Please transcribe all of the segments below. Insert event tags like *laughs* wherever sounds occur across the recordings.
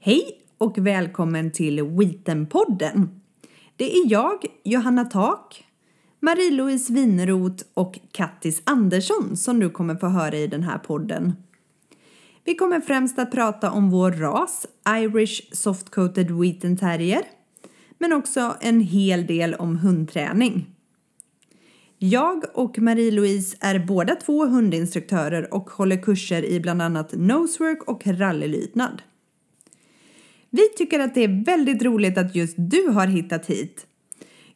Hej och välkommen till Wheatenpodden. Det är jag, Johanna Tak, Marie-Louise Wineroth och Kattis Andersson som du kommer få höra i den här podden. Vi kommer främst att prata om vår ras, Irish Soft Coated Wheaten Terrier, men också en hel del om hundträning. Jag och Marie-Louise är båda två hundinstruktörer och håller kurser i bland annat nosework och rallylydnad. Vi tycker att det är väldigt roligt att just du har hittat hit.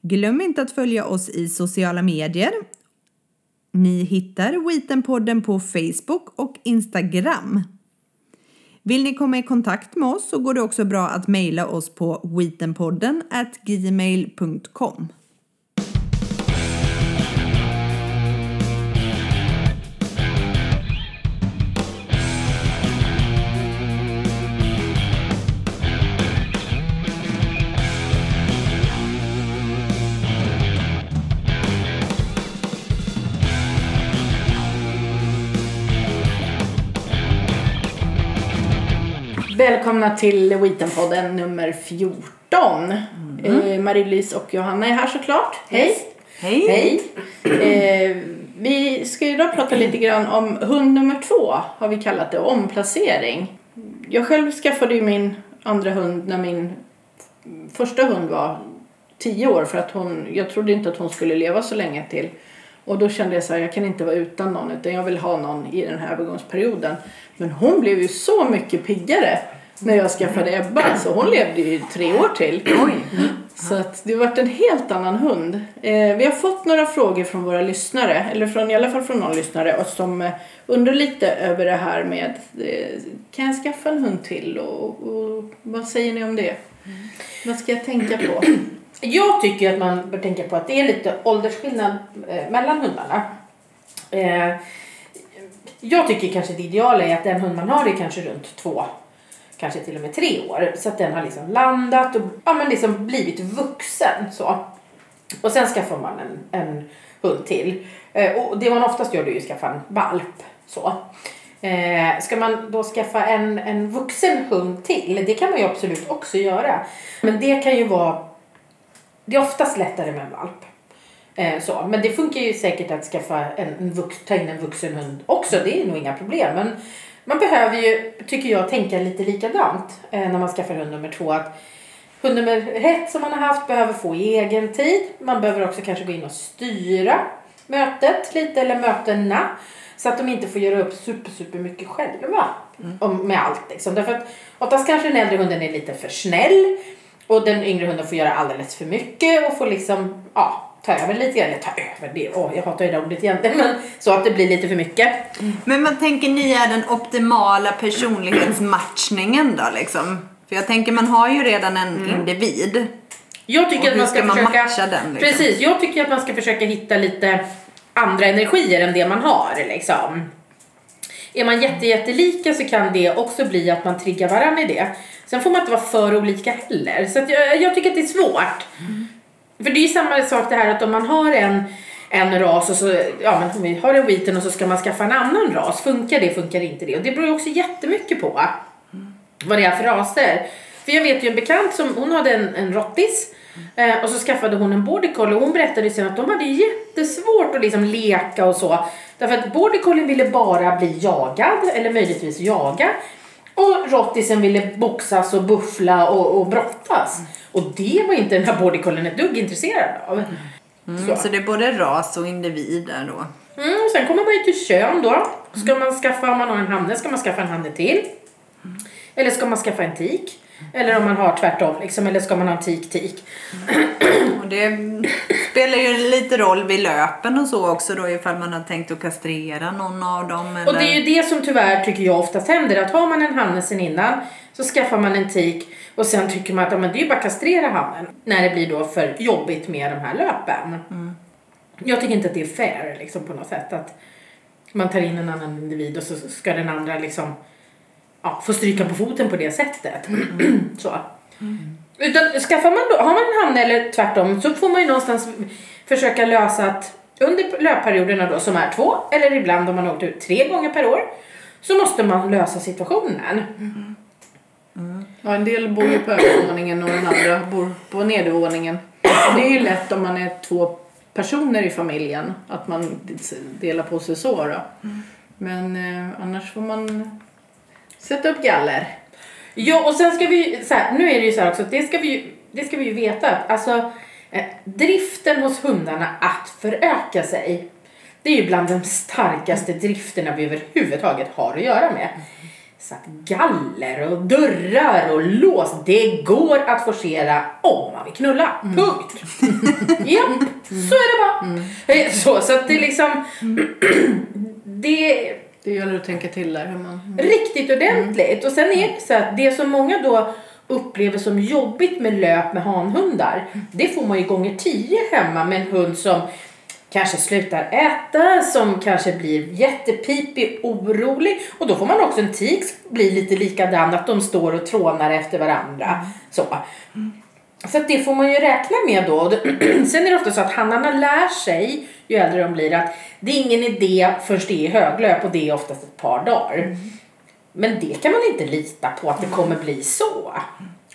Glöm inte att följa oss i sociala medier. Ni hittar Wheatenpodden på Facebook och Instagram. Vill ni komma i kontakt med oss så går det också bra att mejla oss på wheatenpodden gmail.com. Välkomna till Wheatenpodden nummer 14. Eh, Marie-Louise och Johanna är här såklart. Hej! Hej! Hej! Eh, vi ska idag prata lite grann om hund nummer två, har vi kallat det, omplacering. Jag själv skaffade ju min andra hund när min första hund var 10 år för att hon, jag trodde inte att hon skulle leva så länge till. Och då kände jag så här, jag kan inte vara utan någon utan jag vill ha någon i den här övergångsperioden. Men hon blev ju så mycket piggare när jag skaffade Ebba så hon levde ju tre år till. Så att det har varit en helt annan hund. Eh, vi har fått några frågor från våra lyssnare, eller från, i alla fall från någon lyssnare och som eh, undrar lite över det här med eh, kan jag skaffa en hund till och, och vad säger ni om det? Vad ska jag tänka på? *clears throat* Jag tycker att man bör tänka på att det är lite åldersskillnad eh, mellan hundarna. Eh, jag tycker kanske det ideala är att den hund man har är kanske runt två, kanske till och med tre år. Så att den har liksom landat och ja, men liksom blivit vuxen. Så. Och sen skaffar man en, en hund till. Eh, och det man oftast gör det är ju att skaffa en valp. Så. Eh, ska man då skaffa en, en vuxen hund till, det kan man ju absolut också göra. Men det kan ju vara det är oftast lättare med en valp. Eh, så. Men det funkar ju säkert att skaffa en, en vux, ta in en vuxen hund också. Det är nog inga problem. Men man behöver ju, tycker jag, tänka lite likadant eh, när man skaffar hund nummer två. Att hund nummer ett som man har haft behöver få egen tid. Man behöver också kanske gå in och styra mötet lite eller mötena. Så att de inte får göra upp super, super mycket själva om, med allt. Liksom. Därför att oftast kanske den äldre hunden är lite för snäll. Och den yngre hunden får göra alldeles för mycket och får liksom, ja, ta över lite grann. Eller ta över, det, åh, jag hatar ju det ordet egentligen. Men så att det blir lite för mycket. Men vad tänker ni är den optimala personlighetsmatchningen då liksom? För jag tänker man har ju redan en individ. Jag tycker Och att man ska, ska man försöka... matcha den, liksom? Precis, jag tycker att man ska försöka hitta lite andra energier än det man har liksom. Är man jätte, jättelika så kan det också bli att man triggar varandra i det. Sen får man inte vara för olika heller. Så jag, jag tycker att det är svårt. För det är ju samma sak det här att om man har en, en ras och så, ja men om vi har en wheaten och så ska man skaffa en annan ras. Funkar det, funkar inte det? Och det beror ju också jättemycket på vad det är för raser. För jag vet ju en bekant som, hon hade en, en rottis eh, och så skaffade hon en border collie och hon berättade sen att de hade jättesvårt att liksom leka och så. Därför att border collien ville bara bli jagad eller möjligtvis jaga. Och rottisen ville boxas och buffla och, och brottas. Och det var inte den här border collien ett dugg intresserad av. Mm, Så. så det är både ras och individer då. Mm, och sen kommer man ju till kön då. Ska man skaffa, om man har en hanne, ska man skaffa en hanne till? Eller ska man skaffa en tik? Eller om man har tvärtom, liksom, eller ska man ha en tik-tik? Och det spelar ju lite roll vid löpen och så också då ifall man har tänkt att kastrera någon av dem. Eller... Och det är ju det som tyvärr tycker jag oftast händer. Att har man en hanne sen innan så skaffar man en tik och sen tycker man att ja, men det är ju bara att kastrera hannen. När det blir då för jobbigt med de här löpen. Jag tycker inte att det är fair liksom på något sätt. Att man tar in en annan individ och så ska den andra liksom ja, få stryka på foten på det sättet. *clears throat* så. Utan skaffar man då, har man en hanne eller tvärtom så får man ju någonstans försöka lösa att under löpperioderna då som är två eller ibland om man åkt ut tre gånger per år så måste man lösa situationen. Ja, en del bor ju på övervåningen och den andra bor på nedervåningen. Det är ju lätt om man är två personer i familjen att man delar på sig så då. Men eh, annars får man sätta upp galler. Ja, och sen ska vi så här, nu är det ju så här också, det ska vi ju, det ska vi ju veta alltså eh, driften hos hundarna att föröka sig, det är ju bland de starkaste drifterna vi överhuvudtaget har att göra med. Så att galler och dörrar och lås, det går att forcera om man vill knulla. Punkt. *laughs* Japp, så är det bara. Eh, Så, så att det är liksom, *clears throat* det Det gäller att tänka till där hur man... riktigt ordentligt. Och sen är det så att det som många då upplever som jobbigt med löp med hanhundar, det får man ju gånger tio hemma med en hund som kanske slutar äta, som kanske blir jättepipig, orolig och då får man också en tik bli lite likadan, att de står och trånar efter varandra. Så. Så det får man ju räkna med då. *clears throat* Sen är det ofta så att hannarna lär sig, ju äldre de blir, att det är ingen idé först det är höglöp och det är oftast ett par dagar. Men det kan man inte lita på att det kommer bli så.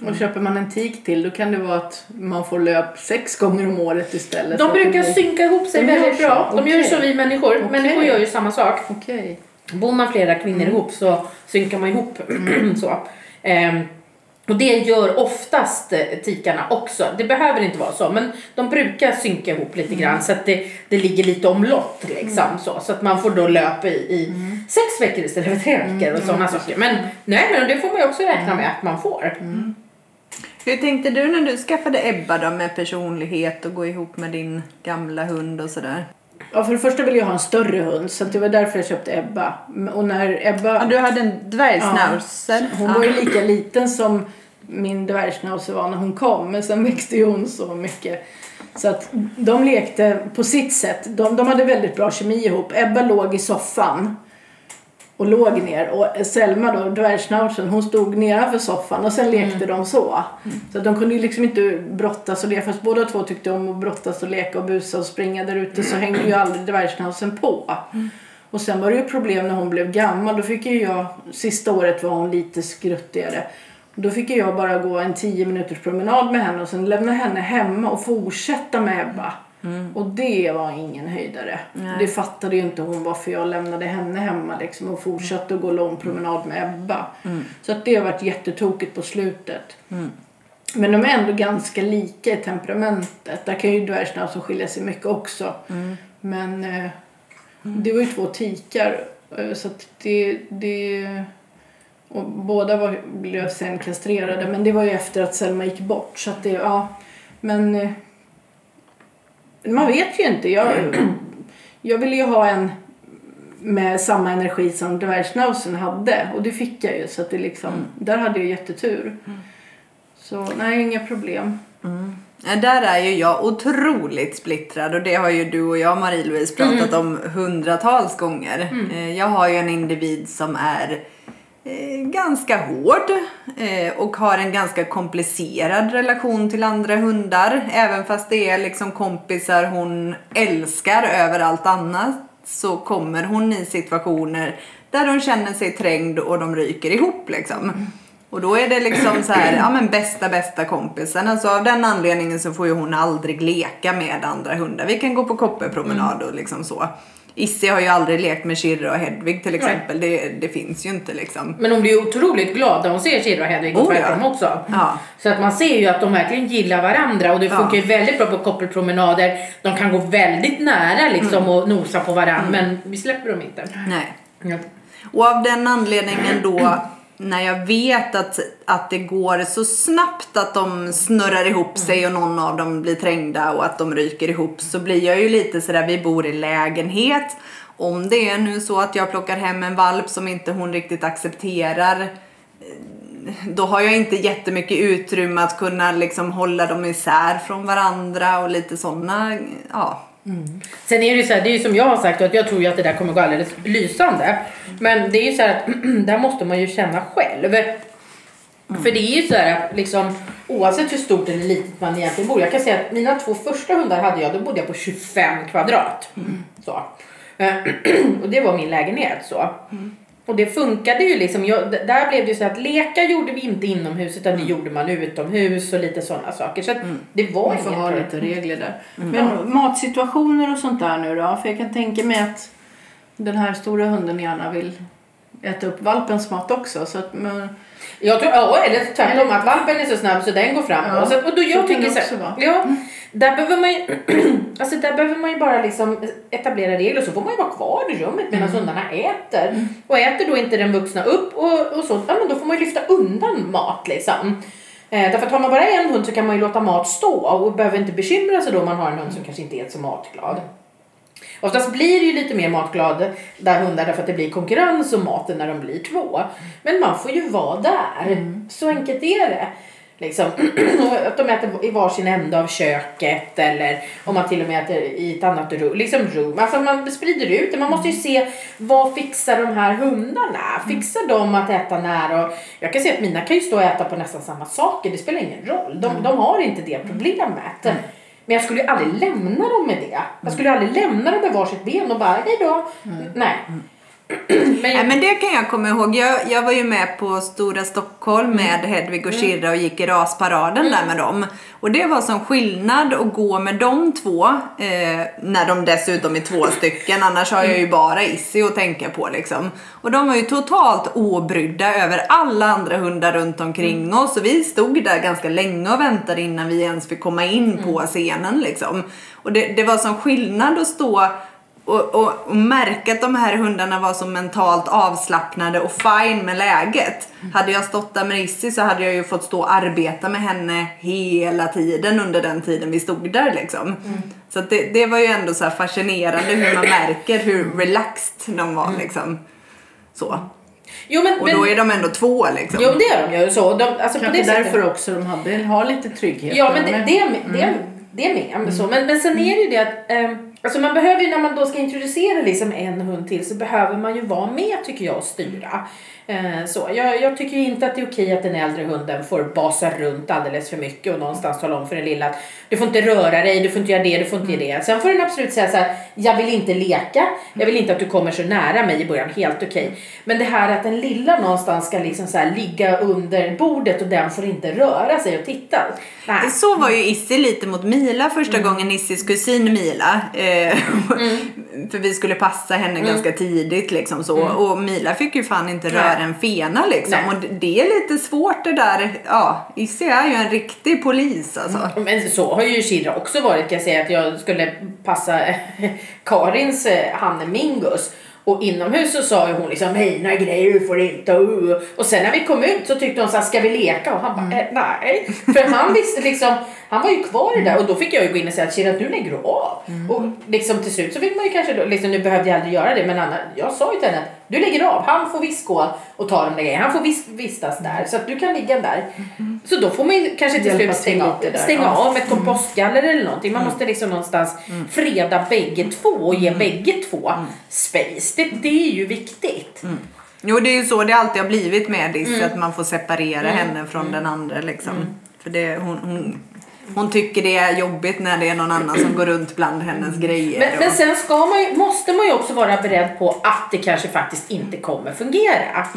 Och köper man en tik till då kan det vara att man får löp sex gånger om året istället. De Så brukar blir- synka ihop sig väldigt så? bra. De gör ju som vi människor. Okej. Människor gör ju samma sak. Okej. Bor man flera kvinnor ihop så synkar man ihop. *clears throat* så. Ehm, och det gör oftast eh, tikarna också. Det behöver inte vara så, men de brukar synka ihop lite grann så att det, det ligger lite omlott liksom. Så, så att man får då löp i, i sex veckor istället för tre veckor och sådana saker. Men nej, men det får man ju också räkna med att man får. Hur tänkte du när du skaffade Ebba då med personlighet och gå ihop med din gamla hund och sådär? Ja, för det första ville jag ha en större hund så det var därför jag köpte Ebba. Och när Ebba... Ja, du hade en dvärgsnauzer. Hon var ju lika liten som min dvärgschnauzer var när hon kom. Men sen växte ju hon så mycket. Så att de lekte på sitt sätt. De, de hade väldigt bra kemi ihop. Ebba låg i soffan och låg ner. Och Selma då, dvärgschnauzern, hon stod nedanför soffan och sen lekte de så. Så att de kunde ju liksom inte brottas och leka. Fast båda två tyckte om att brottas och leka och busa och springa där ute så hängde ju aldrig dvärgschnauzern på. Och sen var det ju problem när hon blev gammal. Då fick ju jag, sista året var hon lite skruttigare. Då fick jag bara gå en 10 minuters promenad med henne och sen lämna henne hemma och fortsätta med Ebba. Och det var ingen höjdare. Det fattade ju inte hon varför jag lämnade henne hemma liksom och fortsatte att gå lång promenad med Ebba. Så att det har varit jättetokigt på slutet. Men de är ändå ganska lika i temperamentet. Där kan ju dvärgschnauzer skilja sig mycket också. Men eh, det var ju två tikar. eh, Så att det... det och båda var, blev sen kastrerade. Men det var ju efter att Selma gick bort. Så att det, ja. Men eh, man vet ju inte. Jag, *clears throat* jag ville ju ha en med samma energi som dvärgschnauzern hade. Och det fick jag ju. Så att det liksom, där hade jag jättetur. Så nej, inga problem. Ja, där är ju jag otroligt splittrad och det har ju du och jag Marie-Louise pratat om hundratals gånger. Eh, Jag har ju en individ som är ganska hård eh, och har en ganska komplicerad relation till andra hundar. Även fast det är liksom kompisar hon älskar över allt annat så kommer hon i situationer där hon känner sig trängd och de ryker ihop liksom. Och då är det liksom så här, ja men bästa bästa kompisen. Alltså av den anledningen så får ju hon aldrig leka med andra hundar. Vi kan gå på kopparpromenad och liksom så. Issi har ju aldrig lekt med Shirra och Hedvig till exempel. Det, det finns ju inte liksom. Men hon blir ju otroligt glad när hon ser Shirra och Hedvig och Oh, ja. tvärtom också. Ja. Så att man ser ju att de verkligen gillar varandra och det funkar ju väldigt bra på koppelpromenader. De kan gå väldigt nära liksom Mm. och nosa på varandra men vi släpper dem inte. Nej. Och av den anledningen då när jag vet att, att det går så snabbt att de snurrar ihop sig och någon av dem blir trängda och att de ryker ihop så blir jag ju lite sådär, vi bor i lägenhet. Om det är nu så att jag plockar hem en valp som inte hon riktigt accepterar eh, då har jag inte jättemycket utrymme att kunna liksom hålla dem isär från varandra och lite sådana, ja. Sen är det ju så här, det är ju som jag har sagt att jag tror ju att det där kommer gå alldeles lysande. Men det är ju så här att *clears throat* där måste man ju känna själv. För det är ju så här att liksom oavsett hur stort eller litet man egentligen bor. Jag kan säga att mina två första hundar hade jag, då bodde jag på 25 kvadrat. Så. Eh, *clears throat* och det var min lägenhet så. Och det funkade ju liksom. Jag, där blev det ju så att leka gjorde vi inte inomhus utan det gjorde man utomhus och lite sådana saker. Så att det var Man får ha lite regler där. Men matsituationer och sånt där nu då? För jag kan tänka mig att den här stora hunden gärna vill äta upp valpens mat också. Så att man, Jag tror, ja, eller tvärtom, att valpen är så snabb så den går fram. Ja, och, så, och då jag tycker så ja, där behöver man ju, *clears throat* alltså där behöver man ju bara liksom etablera regler så får man ju vara kvar i rummet medan Mm. hundarna äter. Och äter då inte den vuxna upp och, och så, ja men då får man ju lyfta undan mat liksom. Eh, därför att har man bara en hund så kan man ju låta mat stå och behöver inte bekymra sig då om man har en hund som kanske inte är så matglad. Oftast blir det ju lite mer matglad där hundar därför att det blir konkurrens om maten när de blir två. Men man får ju vara där. Så enkelt är det. Liksom. *clears throat* Att de äter i varsin ände av köket eller om man till och med äter i ett annat rum. Liksom rum. Alltså man sprider ut det. Man måste ju se vad fixar de här hundarna? Fixar de att äta nära? Och jag kan se att mina kan ju stå och äta på nästan samma saker. Det spelar ingen roll. De, de har inte det problemet. Men jag skulle ju aldrig lämna dem med det. Jag skulle aldrig lämna dem med varsitt ben och bara hej då. Nej. Men, Nej, men det kan jag komma ihåg. Jag, jag var ju med på Stora Stockholm med Hedvig och Kirra och gick i rasparaden där med dem. Och det var som skillnad att gå med de två, eh, när de dessutom är två stycken. Annars har jag ju bara Issy att tänka på liksom. Och de var ju totalt obrydda över alla andra hundar runt omkring oss. Och vi stod där ganska länge och väntade innan vi ens fick komma in på scenen liksom. Och det, det var som skillnad att stå och, och, och märka att de här hundarna var så mentalt avslappnade och fine med läget. Hade jag stått där med Issy så hade jag ju fått stå och arbeta med henne hela tiden under den tiden vi stod där liksom. Så att det, det var ju ändå så här fascinerande hur man märker hur relaxed de var liksom. Så. jo, men, Och men, då är de ändå två liksom. jo, det är de ju. Så, de, alltså, på kanske det sättet. därför också de hade, har lite trygghet. Ja, men det, med. det, det, det är med. Men, så. Men, men sen är det ju det att ehm, alltså man behöver ju när man då ska introducera liksom en hund till så behöver man ju vara med tycker jag och styra. Eh, så. Jag, jag tycker inte att det är okej att den äldre hunden får basa runt alldeles för mycket och någonstans tala om för den lilla att du får inte röra dig, du får inte göra det, du får inte göra det. Sen får den absolut säga så här, jag vill inte leka, jag vill inte att du kommer så nära mig i början, helt okej. Men det här att den lilla någonstans ska liksom så här ligga under bordet och den får inte röra sig och titta. Nej. Så var ju Issy lite mot Mila första gången Issys kusin Mila. Eh, *laughs* För vi skulle passa henne ganska tidigt liksom så. Och Mila fick ju fan inte röra en fena liksom. Nej. Och det- är lite svårt det där. Ja, Issy är ju en riktig polis alltså. Men så har ju Shira också varit kan jag säga att jag skulle passa *laughs* Karins eh, Hanne Mingus och inomhus så sa ju hon liksom mina grejer du får inte uh. och sen när vi kom ut så tyckte hon så här, ska vi leka och han bara eh, nej för han visste liksom han var ju kvar i det där och då fick jag ju gå in och säga att Shira nu lägger du av och liksom till slut så fick man ju kanske då, liksom nu behövde jag aldrig göra det men Anna, jag sa ju till henne att du lägger av han får visst gå och ta de där grejerna. Han får vis, vistas där så att du kan ligga där. Så då får man ju kanske till slut stänga, av, där, stänga ja. av med ett kompostgaller eller någonting. Man måste liksom någonstans freda bägge två och ge bägge två space. Det, det är ju viktigt. Jo det är ju så det alltid har blivit med Issy. Att man får separera henne från den andra liksom. För det, hon, hon, hon tycker det är jobbigt när det är någon annan som går runt bland hennes grejer. Men, och- men sen ska man måste man ju också vara beredd på att det kanske faktiskt inte kommer fungera.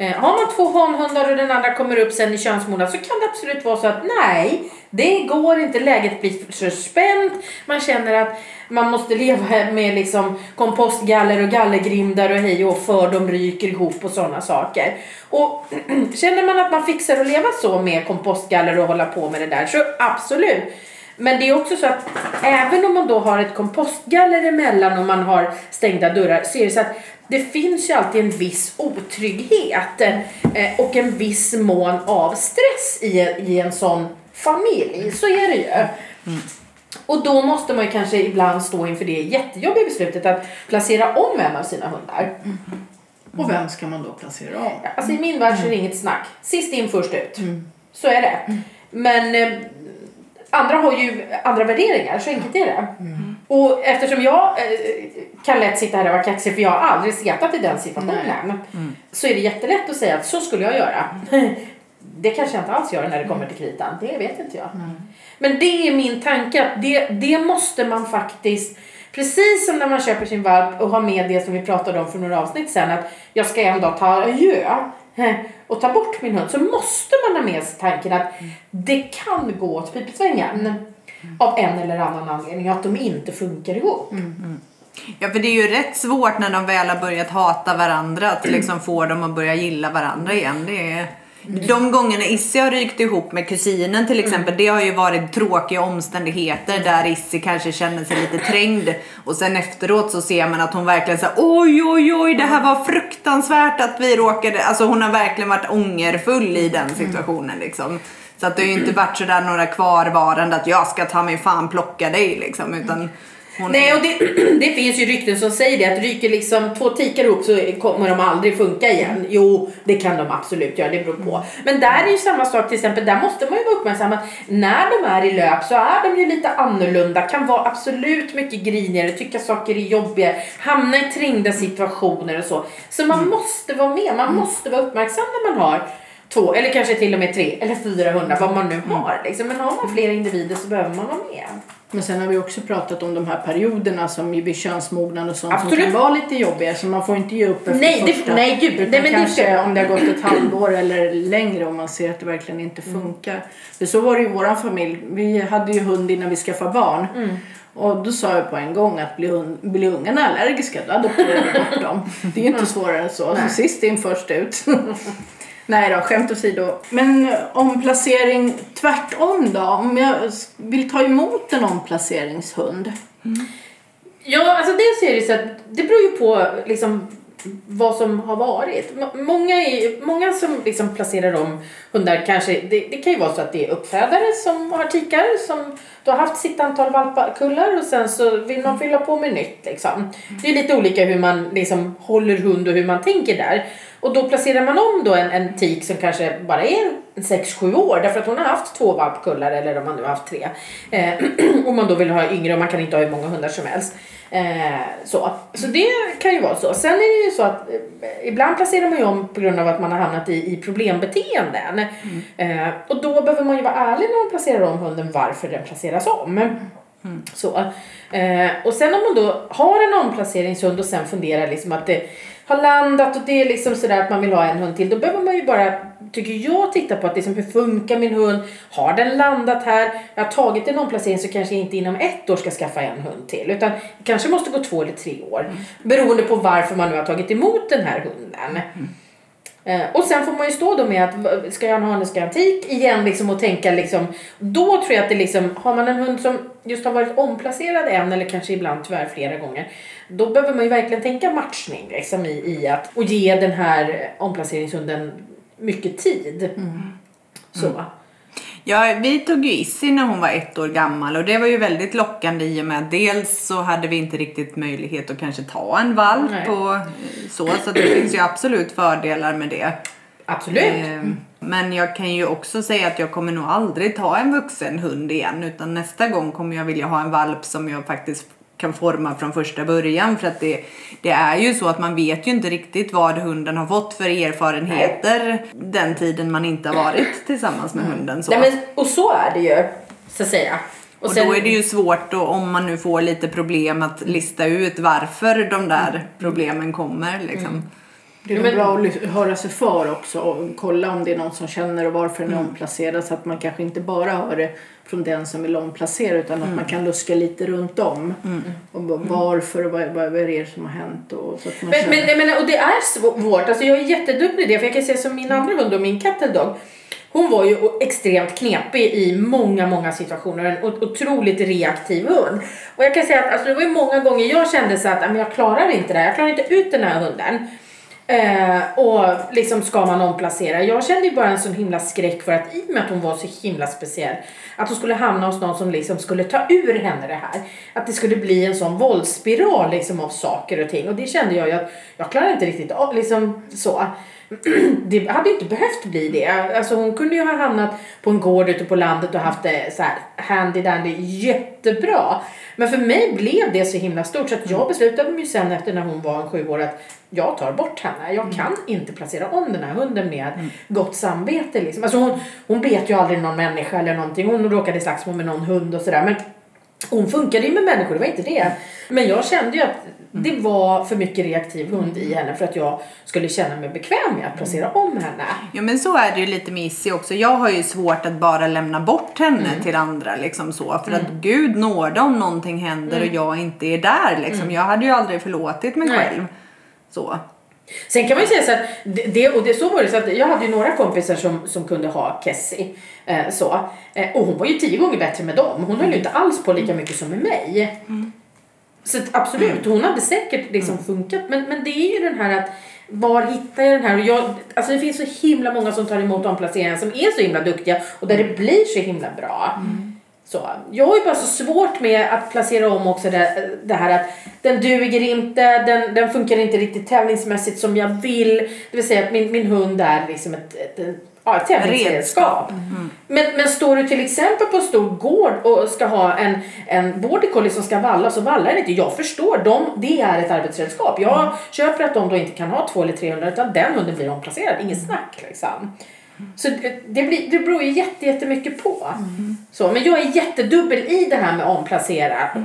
Eh, har man två hanhundar och den andra kommer upp sen i könsmognad så kan det absolut vara så att nej, det går inte. Läget blir för spänt. Man känner att man måste leva med liksom kompostgaller och gallergrindar och hej och för de ryker ihop och sådana saker. Och *clears throat* känner man att man fixar att leva så med kompostgaller och hålla på med det där så absolut. Men det är också så att även om man då har ett kompostgaller emellan och man har stängda dörrar så är det så att det finns ju alltid en viss otrygghet eh, och en viss mån av stress i, i en sån familj. Så är det ju. Och då måste man ju kanske ibland stå inför det jättejobbiga beslutet att placera om en av sina hundar. Och vem ska man då placera om? Alltså i min värld så är det inget snack. Sist in först ut. Så är det. Men eh, andra har ju andra värderingar, så enkelt är det. Och eftersom jag eh, kan lätt sitta här och vara kaxig för jag har aldrig setat i den situationen. Så är det jättelätt att säga att så skulle jag göra. *laughs* Det kanske jag inte alls gör när det kommer till kritan. Det vet inte jag. Men det är min tanke att det, det måste man faktiskt Precis som när man köper sin valp och har med det som vi pratade om för några avsnitt sen att jag ska en dag ta adjö och ta bort min hund så måste man ha med sig tanken att det kan gå åt pipsvängen av en eller annan anledning att de inte funkar ihop. Ja, för det är ju rätt svårt när de väl har börjat hata varandra att *clears throat* liksom få dem att börja gilla varandra igen. Det är... De gångerna Issi har rykt ihop med kusinen till exempel, det har ju varit tråkiga omständigheter där Issi kanske känner sig lite trängd. Och sen efteråt så ser man att hon verkligen säger oj oj oj det här var fruktansvärt att vi råkade, alltså hon har verkligen varit ångerfull i den situationen liksom. Så att det har ju inte varit sådär några kvarvarande att jag ska ta mig fan plocka dig liksom utan hon Nej, och det, *clears throat* det finns ju rykten som säger det att ryker liksom två tikar ihop så kommer de aldrig funka igen. Jo, det kan de absolut göra, det beror på. Men där är ju samma sak till exempel, där måste man ju vara uppmärksam att när de är i löp så är de ju lite annorlunda, kan vara absolut mycket grinigare, tycka saker är jobbiga, hamna i trängda situationer och så. Så man måste vara med, man måste vara uppmärksam när man har två eller kanske till och med tre eller fyra hundar, vad man nu har. Liksom. Men har man flera individer så behöver man vara med. Men sen har vi också pratat om de här perioderna som vid könsmognad och sånt Absolut. som kan vara lite jobbiga så man får inte ge upp efter Nej, det- första. nej, gud. Utan Nej, men det kanske ska- om det har gått ett halvår eller längre om man ser att det verkligen inte Mm. funkar. För så var det ju i våran familj. Vi hade ju hund innan vi skaffade barn. Mm. Och då sa jag på en gång att blir, hund, blir ungarna allergiska då adopterar vi bort dem. Det är ju inte svårare än så. Så sist in först ut. *laughs* Nej då, skämt åsido. Men eh, omplacering tvärtom då? Om jag vill ta emot en omplaceringshund. Ja, alltså dels är det så att det beror ju på liksom vad som har varit. Många, är, många som liksom placerar om hundar kanske, det, det kan ju vara så att det är uppfödare som har tikar som då har haft sitt antal valpkullar och sen så vill man fylla på med nytt liksom. Det är lite olika hur man liksom håller hund och hur man tänker där. Och då placerar man om då en, en tik som kanske bara är 6-7 år därför att hon har haft två valpkullar eller om man nu har haft tre. Eh, *clears throat* och man då vill ha yngre och man kan inte ha hur många hundar som helst. Eh, så. så det kan ju vara så. Sen är det ju så att eh, ibland placerar man ju om på grund av att man har hamnat i, i problembeteenden. Eh, och då behöver man ju vara ärlig när man placerar om hunden varför den placeras om. Så. Eh, och sen om man då har en omplaceringshund och sen funderar liksom att det har landat och det är liksom sådär att man vill ha en hund till. Då behöver man ju bara, tycker jag, titta på att liksom, hur funkar min hund? Har den landat här? Jag har tagit en omplacering så kanske jag inte inom ett år ska skaffa en hund till. Utan kanske måste gå två eller tre år. Beroende på varför man nu har tagit emot den här hunden. Eh, och sen får man ju stå då med att ska jag ha en hund, ska jag ha en tik igen liksom och tänka liksom. Då tror jag att det liksom, har man en hund som just har varit omplacerad en eller kanske ibland tyvärr flera gånger. Då behöver man ju verkligen tänka matchning liksom i, i att och ge den här omplaceringshunden mycket tid. Så. Ja, vi tog ju Issy när hon var ett år gammal och det var ju väldigt lockande i och med att dels så hade vi inte riktigt möjlighet att kanske ta en valp Nej. och så, så det finns ju absolut fördelar med det. Absolut. Eh, Men jag kan ju också säga att jag kommer nog aldrig ta en vuxen hund igen utan nästa gång kommer jag vilja ha en valp som jag faktiskt kan forma från första början för att det, det är ju så att man vet ju inte riktigt vad hunden har fått för erfarenheter den tiden man inte har varit tillsammans med hunden. Så. Nej, men, och så är det ju, så att säga. Och då är det ju svårt då, om man nu får lite problem att lista ut varför de där problemen kommer. Liksom. Det är Ja, men- bra att höra sig för också och kolla om det är någon som känner och varför den är omplacerad så att man kanske inte bara hör det från den som vill omplacera utan att man kan luska lite runt om. Och bara varför och vad, vad är det som har hänt och så att man Men, känner- men, menar, och det är svårt. Alltså jag är jättedum i det. För jag kan säga som min andra hund och min katteldog. Hon var ju extremt knepig i många, många situationer. En ot- otroligt reaktiv hund. Och jag kan säga att alltså, det var ju många gånger jag kände så att "Ja, men jag klarar inte det här. Jag klarar inte ut den här hunden. Eh, och liksom ska man omplacera. Jag kände ju bara en sån himla skräck för att i och med att hon var så himla speciell. Att hon skulle hamna hos någon som liksom skulle ta ur henne det här. Att det skulle bli en sån våldsspiral liksom av saker och ting. Och det kände jag ju att jag klarar inte riktigt av. Liksom så. Det hade ju inte behövt bli det. Alltså hon kunde ju ha hamnat på en gård ute på landet och haft det så här handy dandy jättebra. Men för mig blev det så himla stort så att jag beslutade mig sen efter när hon var en sju år att jag tar bort henne. Jag kan inte placera om den här hunden med gott samvete. Liksom. Alltså hon, hon bet ju aldrig någon människa eller någonting. Hon råkade i slagsmål med någon hund och sådär. Men Hon funkade ju med människor, det var inte det. Men jag kände ju att det var för mycket reaktiv hund i henne för att jag skulle känna mig bekväm med att placera om henne. Ja men så är det ju lite med Issy också. Jag har ju svårt att bara lämna bort henne till andra liksom så. För att gud nåde om någonting händer och jag inte är där liksom. Jag hade ju aldrig förlåtit mig Nej. själv. Så. Sen kan man ju säga så att det, och det så var det så att jag hade ju några kompisar som, som kunde ha Kessie. Eh, så. Eh, och hon var ju tio gånger bättre med dem. Hon höll ju inte alls på lika mycket som med mig. Så att absolut, hon hade säkert liksom funkat. Men, men det är ju den här att var hittar jag den här? Och jag, alltså det finns så himla många som tar emot omplaceringar som är så himla duktiga och där det blir så himla bra. Så, jag har ju bara så svårt med att placera om också det, det här att den duger inte, den, den funkar inte riktigt tävlingsmässigt som jag vill. Det vill säga att min, min hund är liksom ett, ett, ett, ja, ett tävlingsredskap. Men, men står du till exempel på en stor gård och ska ha en, en border collie som ska valla så vallar den inte. Jag förstår, de, det är ett arbetsredskap. Jag köper att de då inte kan ha två eller 300 utan den hunden blir omplacerad, inget snack liksom. Så det, blir, det beror ju jätte, jättemycket på. Så, men jag är jättedubbel i det här med omplacera. *clears throat*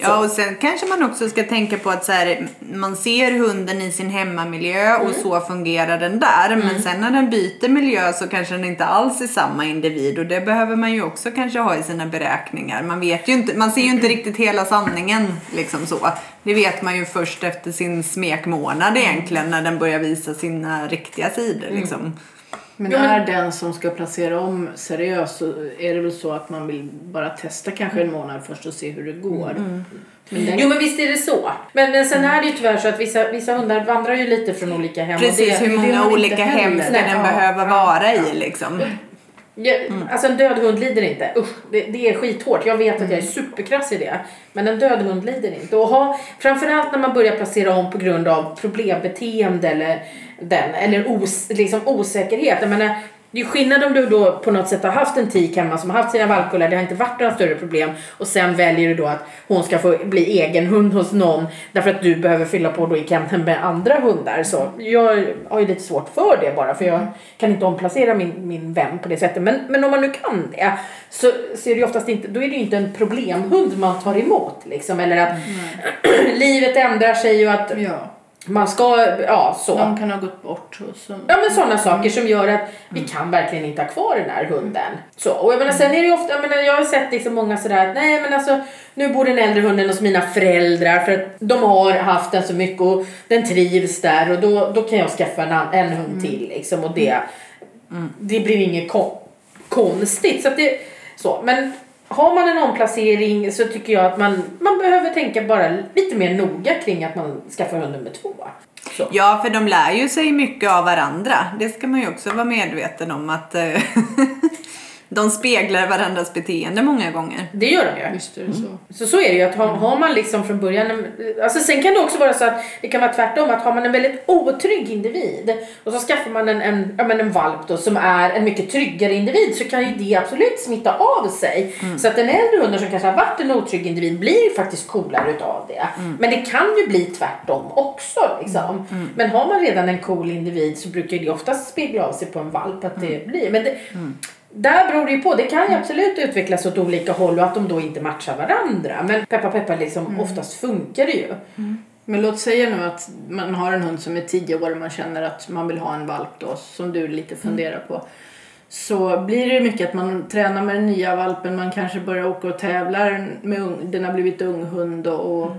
Ja och sen kanske man också ska tänka på att så här, man ser hunden i sin hemmamiljö och så fungerar den där. Men sen när den byter miljö så kanske den inte alls är samma individ och det behöver man ju också kanske ha i sina beräkningar. Man vet ju inte, man ser ju inte riktigt hela sanningen liksom så. Det vet man ju först efter sin smekmånad egentligen när den börjar visa sina riktiga sidor liksom. Men Ja, men- är den som ska placera om seriöst så är det väl så att man vill bara testa kanske en månad först och se hur det går. Men den, Jo men visst är det så. Men, men sen är det ju tyvärr så att vissa, vissa hundar vandrar ju lite från olika hem. och Precis det, hur många olika hem ska den ja, behöva ja, vara ja. i liksom. Ja, Alltså en död hund lider inte. Usch, det, det är skithårt. Jag vet att jag är superkrass i det. Men en död hund lider inte. Och ha, framförallt när man börjar placera om på grund av problembeteende eller, den, eller os, liksom osäkerhet. Jag menar, det är skillnad om du då på något sätt har haft en tik hemma som har haft sina valpkullar, det har inte varit några större problem och sen väljer du då att hon ska få bli egen hund hos någon därför att du behöver fylla på då i kampen med andra hundar. Så jag har ju lite svårt för det bara för jag kan inte omplacera min, min vän på det sättet. Men, men om man nu kan det så, så är det ju oftast inte, då är det ju inte en problemhund man tar emot liksom eller att *clears throat* livet ändrar sig och att ja, man ska, ja så. någon kan ha gått bort. Och så. Ja men sådana saker som gör att vi kan verkligen inte ha kvar den här hunden. Så, och jag menar sen är det ju ofta, jag, menar, jag har sett liksom många sådär att nej men alltså nu bor den äldre hunden hos mina föräldrar för att de har haft den så mycket och den trivs där och då, då kan jag skaffa en, en hund till liksom och det, det blir inget kon- konstigt. Så att det, så, men har man en omplacering så tycker jag att man, man behöver tänka bara lite mer noga kring att man skaffar hund nummer två. Så. Ja, för de lär ju sig mycket av varandra. Det ska man ju också vara medveten om att eh, *laughs* de speglar varandras beteende många gånger. Det gör de ju. Visst är det så. Så så är det ju att har, har man liksom från början, en- alltså sen kan det också vara så att det kan vara tvärtom att har man en väldigt otrygg individ och så skaffar man en, en, ja, men en valp då som är en mycket tryggare individ så kan ju det absolut smitta av sig. Så att den äldre hunden som kanske har varit en otrygg individ blir ju faktiskt coolare utav det. Men det kan ju bli tvärtom också liksom. Men har man redan en cool individ så brukar det oftast spegla av sig på en valp att det blir. Men det, där beror det ju på. Det kan ju absolut utvecklas åt olika håll och att de då inte matchar varandra. Men peppa peppa liksom oftast funkar det ju. Men låt säga nu att man har en hund som är 10 år och man känner att man vill ha en valp då, som du lite funderar på. Så blir det mycket att man tränar med den nya valpen, man kanske börjar åka och tävlar med ung, den har blivit ung hund och, och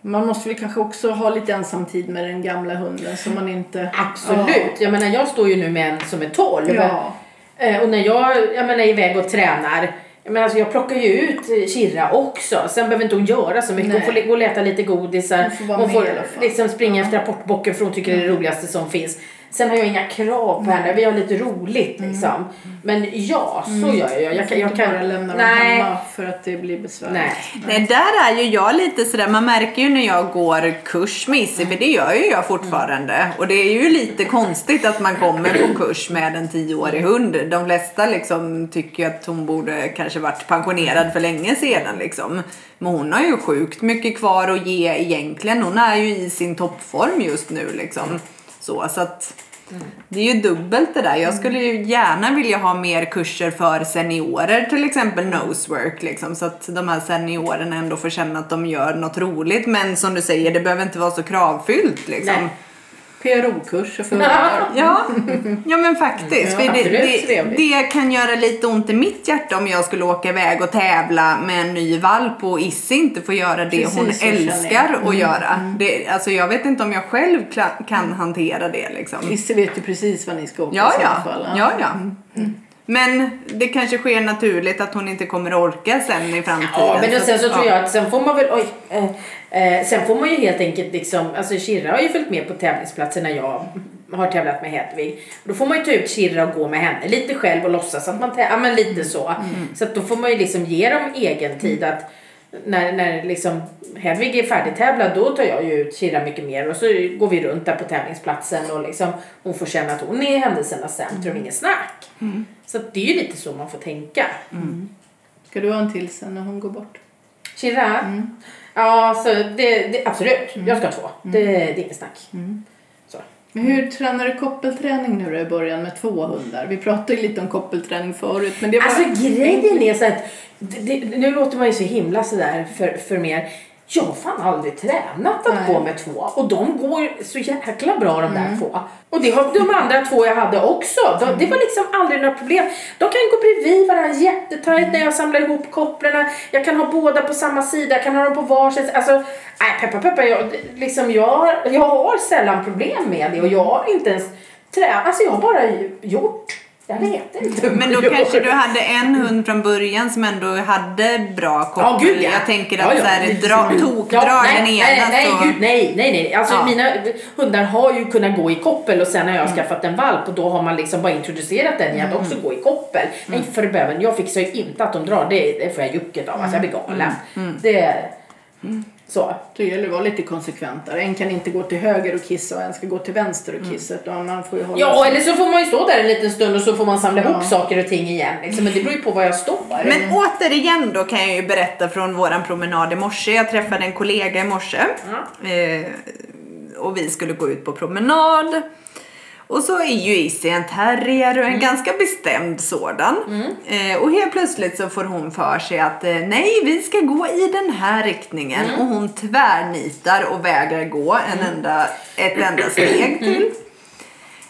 man måste väl kanske också ha lite ensamtid med den gamla hunden så man inte... Absolut. Jag menar jag står ju nu med en som är 12. Ja. Eh, och när jag, jag menar, är iväg och tränar jag, menar, alltså, jag plockar ju ut Kirra också. Sen behöver inte hon göra så mycket. Hon Nej. får le- gå och leta lite godisar. Hon får hon får liksom springa efter rapportbocken för hon tycker det är det roligaste som finns. Sen har jag inga krav på henne. Vi har lite roligt liksom. Men ja, så gör jag. Jag, Jag kan, jag inte kan bara lämna dem nej, hemma för att det blir besvärligt. nej. Nej, där är ju jag lite sådär, man märker ju när jag går kurs med Issy, för det gör ju jag fortfarande. Och det är ju lite konstigt att man kommer på kurs med en tioårig hund. De flesta liksom tycker ju att hon borde kanske varit pensionerad för länge sedan liksom. Men hon har ju sjukt mycket kvar att ge egentligen. Hon är ju i sin toppform just nu liksom. Så, så att Det är ju dubbelt det där. Jag skulle ju gärna vilja ha mer kurser för seniorer, till exempel nosework liksom, så att de här seniorerna ändå får känna att de gör något roligt. Men som du säger, det behöver inte vara så kravfyllt liksom. Nej. PRO-kurser för hundar. *laughs* Ja, ja men faktiskt. Ja, för det, det, det kan göra lite ont i mitt hjärta om jag skulle åka iväg och tävla med en ny valp och Issy inte får göra det Precis, hon älskar att göra. Det, alltså jag vet inte om jag själv kan hantera det liksom. Isse vet ju precis vad ni ska åka Ja, i ja. så fall. ja, ja. Men det kanske sker naturligt att hon inte kommer orka sen i framtiden. Ja, men Så sen så tror ja. jag att sen får man väl, oj, eh, eh, sen får man ju helt enkelt liksom, alltså Kirra har ju följt med på tävlingsplatser när jag har tävlat med Hedvig. Då får man ju ta ut Kirra och gå med henne lite själv och låtsas att man tä- ja men lite så. Så att då får man ju liksom ge dem egen tid att när, när liksom Hedvig är färdigtävlad då tar jag ju ut Kirra mycket mer och så går vi runt där på tävlingsplatsen och liksom hon får känna att hon är händelsernas centrum, inget snack. Så att det är ju lite så man får tänka. Ska du ha en till sen när hon går bort? Kirra? Ja, så det, det, absolut. Jag ska ha två. Det, det är inget snack. Men hur tränar du koppelträning nu då i början med två hundar? Vi pratade ju lite om koppelträning förut men det var... Alltså grejen är så att, det, det, nu låter man ju så himla sådär för, för mer. Jag har fan aldrig tränat att Nej. gå med två och de går så jäkla bra de där två. Och det har de andra två jag hade också. De, Det var liksom aldrig några problem. De kan gå bredvid varandra jättetajt när jag samlar ihop kopplarna. Jag kan ha båda på samma sida, jag kan ha dem på varsin. Alltså, nej peppa peppa, jag, liksom, jag, jag har sällan problem med det och jag har inte ens tränat. Alltså jag har bara gjort. Jag vet inte. Men då kanske du hade en hund från början som ändå hade bra koppel. Ja, gud ja. Jag tänker att Ja, ja. så här, dra, tokdrar Ja, nej, den ena nej, nej, så... gud, nej, nej, nej. Alltså Ja. mina hundar har ju kunnat gå i koppel och sen har jag Mm. skaffat en valp och då har man liksom bara introducerat den i att också gå i koppel. Mm. Nej för böven, jag fixar ju inte att de drar, det, det får jag jucket av, alltså jag blir galen. Mm. Det, så. Det gäller att vara lite konsekvent där. En kan inte gå till höger och kissa och en ska gå till vänster och kissa. utan Man får ju hålla Ja, sig- eller så får man ju stå där en liten stund och så får man samla Ja. ihop saker och ting igen. Liksom. Men det beror ju på var jag står. Men återigen då kan jag ju berätta från våran promenad i morse. Jag träffade en kollega i morse. Eh, och vi skulle gå ut på promenad. Och så är ju Issy en terrier och en ganska bestämd sådan. Eh, och helt plötsligt så får hon för sig att eh, nej, vi ska gå i den här riktningen. Och hon tvärnitar och vägrar gå en enda, ett enda steg till.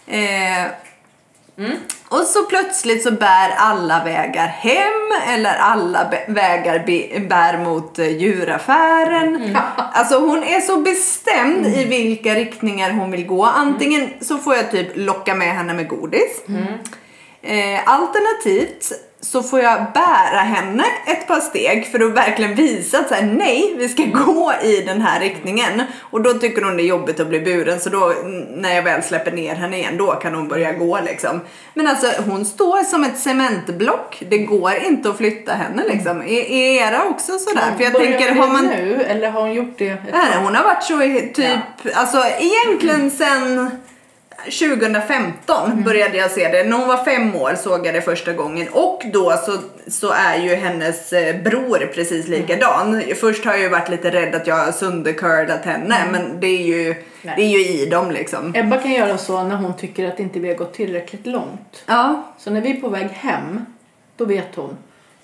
Eh, och så plötsligt så bär alla vägar hem eller alla vägar bär mot eh, djuraffären. Alltså hon är så bestämd i vilka riktningar hon vill gå. Antingen så får jag typ locka med henne med godis. Eh, alternativt så får jag bära henne ett par steg för att verkligen visa att så här, nej, vi ska *laughs* gå i den här riktningen. Och då tycker hon det är jobbigt att bli buren så då mm, när jag väl släpper ner henne igen då kan hon börja gå liksom. Men alltså hon står som ett cementblock. Det går inte att flytta henne liksom. Är, är era också sådär? För jag Börjar tänker, har man nu eller har hon gjort det ett Nej, hon har varit så i typ, alltså egentligen sen 2015 började jag se det. När hon var fem år såg jag det första gången och då så, så är ju hennes eh, bror precis likadan. Först har jag ju varit lite rädd att jag har söndercurlat henne men det är ju, det är ju i dem liksom. Ebba kan göra så när hon tycker att inte vi har gått tillräckligt långt. Ja, Så när vi är på väg hem, då vet hon.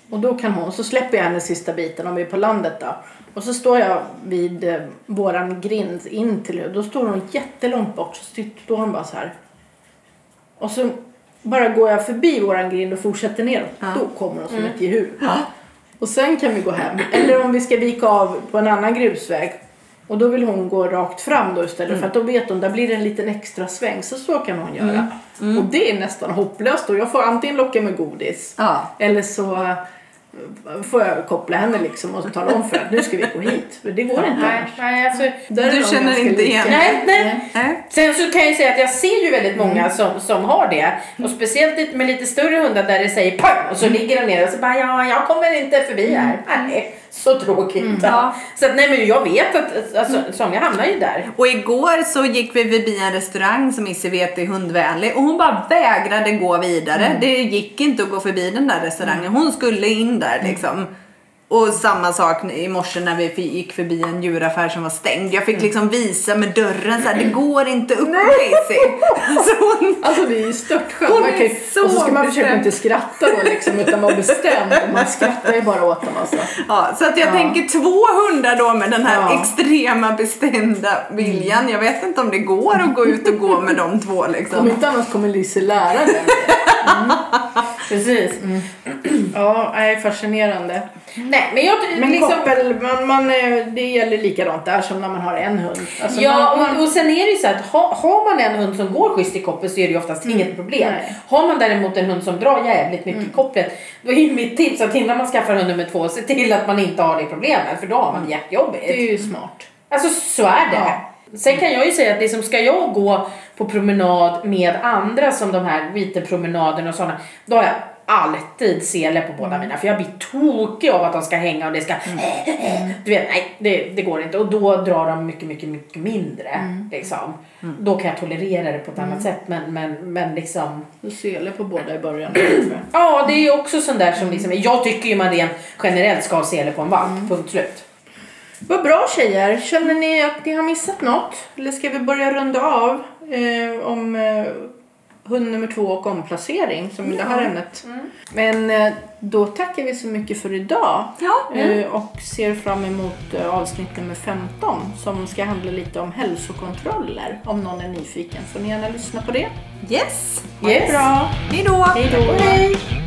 Och då kan hon, så släpper jag henne sista biten om vi är på landet då. Och så står jag vid eh, våran grind in till Då står hon jättelångt bort. Så står hon bara så här. Och så bara går jag förbi våran grind och fortsätter neråt. Då kommer hon som ett gehur. Och sen kan vi gå hem. Eller om vi ska vika av på en annan grusväg. Och då vill hon gå rakt fram då istället. För att då vet hon, där blir det en liten extra sväng. Så så kan hon göra. Och det är nästan hopplöst. Och jag får antingen locka med godis. ja. Eller så får jag koppla henne liksom och tala om för att nu ska vi gå hit. För det går inte Nej, annars. nej, alltså, Du känner inte lika. igen? Nej, nej. Nej. Sen så kan jag säga att jag ser ju väldigt många som, som har det. Och speciellt med lite större hundar där det säger pang och så ligger de ner och så bara ja, jag kommer inte förbi här. Nej, *laughs* så tråkigt. Ja. Så att, nej men jag vet att alltså, somliga hamnar ju där. Och igår så gick vi förbi en restaurang som Issy vet är hundvänlig och hon bara vägrade gå vidare. Det gick inte att gå förbi den där restaurangen. Hon skulle in där liksom. Och samma sak i morse när vi gick förbi en djuraffär som var stängd. Jag fick liksom visa med dörren så här, det går inte upp Daisy. Alltså hon, Alltså det är ju störtskönt. Hon ju- så Och så ska man försöka bestämd. inte skratta då liksom utan vara bestämd. Man skrattar ju bara åt dem alltså. ja, så att jag Ja. tänker två hundar då med den här Ja. extrema bestämda viljan. Jag vet inte om det går att gå ut och gå med de två Om liksom. inte annars kommer Lise lära dig. *laughs* Precis. *clears throat* Ja, nej, fascinerande. Nej, men jag Men liksom... koppel, man, man, eh, det gäller likadant där som när man har en hund. Alltså Ja, man, och, och sen är det ju så att ha, har man en hund som går schysst i koppel så är det ju oftast inget problem. nej. Har man däremot en hund som drar jävligt mycket i kopplet, då är ju mitt tips att innan man skaffar hund nummer två, se till att man inte har det problemet för då har man jättejobbigt. det är ju smart. Alltså så är det. Ja. Sen kan jag ju säga att liksom, ska jag gå på promenad med andra som de här Vitenpromenaderna och sådana, då har jag alltid sele på båda mina för jag blir tokig av att de ska hänga och det ska *laughs* du vet nej det, det går inte och då drar de mycket mycket mycket mindre liksom. Då kan jag tolerera det på ett annat sätt men, men, men liksom Du sele på båda i början. *clears throat* ja det är ju också sån där som liksom jag tycker ju man rent generellt ska ha sele på en valp punkt slut. Vad bra tjejer! Känner ni att ni har missat något? Eller ska vi börja runda av eh, om eh, hund nummer två och omplacering som är det här ämnet? Men eh, då tackar vi så mycket för idag. Ja. Eh, och ser fram emot eh, avsnitt nummer 15 som ska handla lite om hälsokontroller. Om någon är nyfiken får ni gärna lyssna på det. Yes. Ha det Yes. bra! Hej då. Hej då. Hej!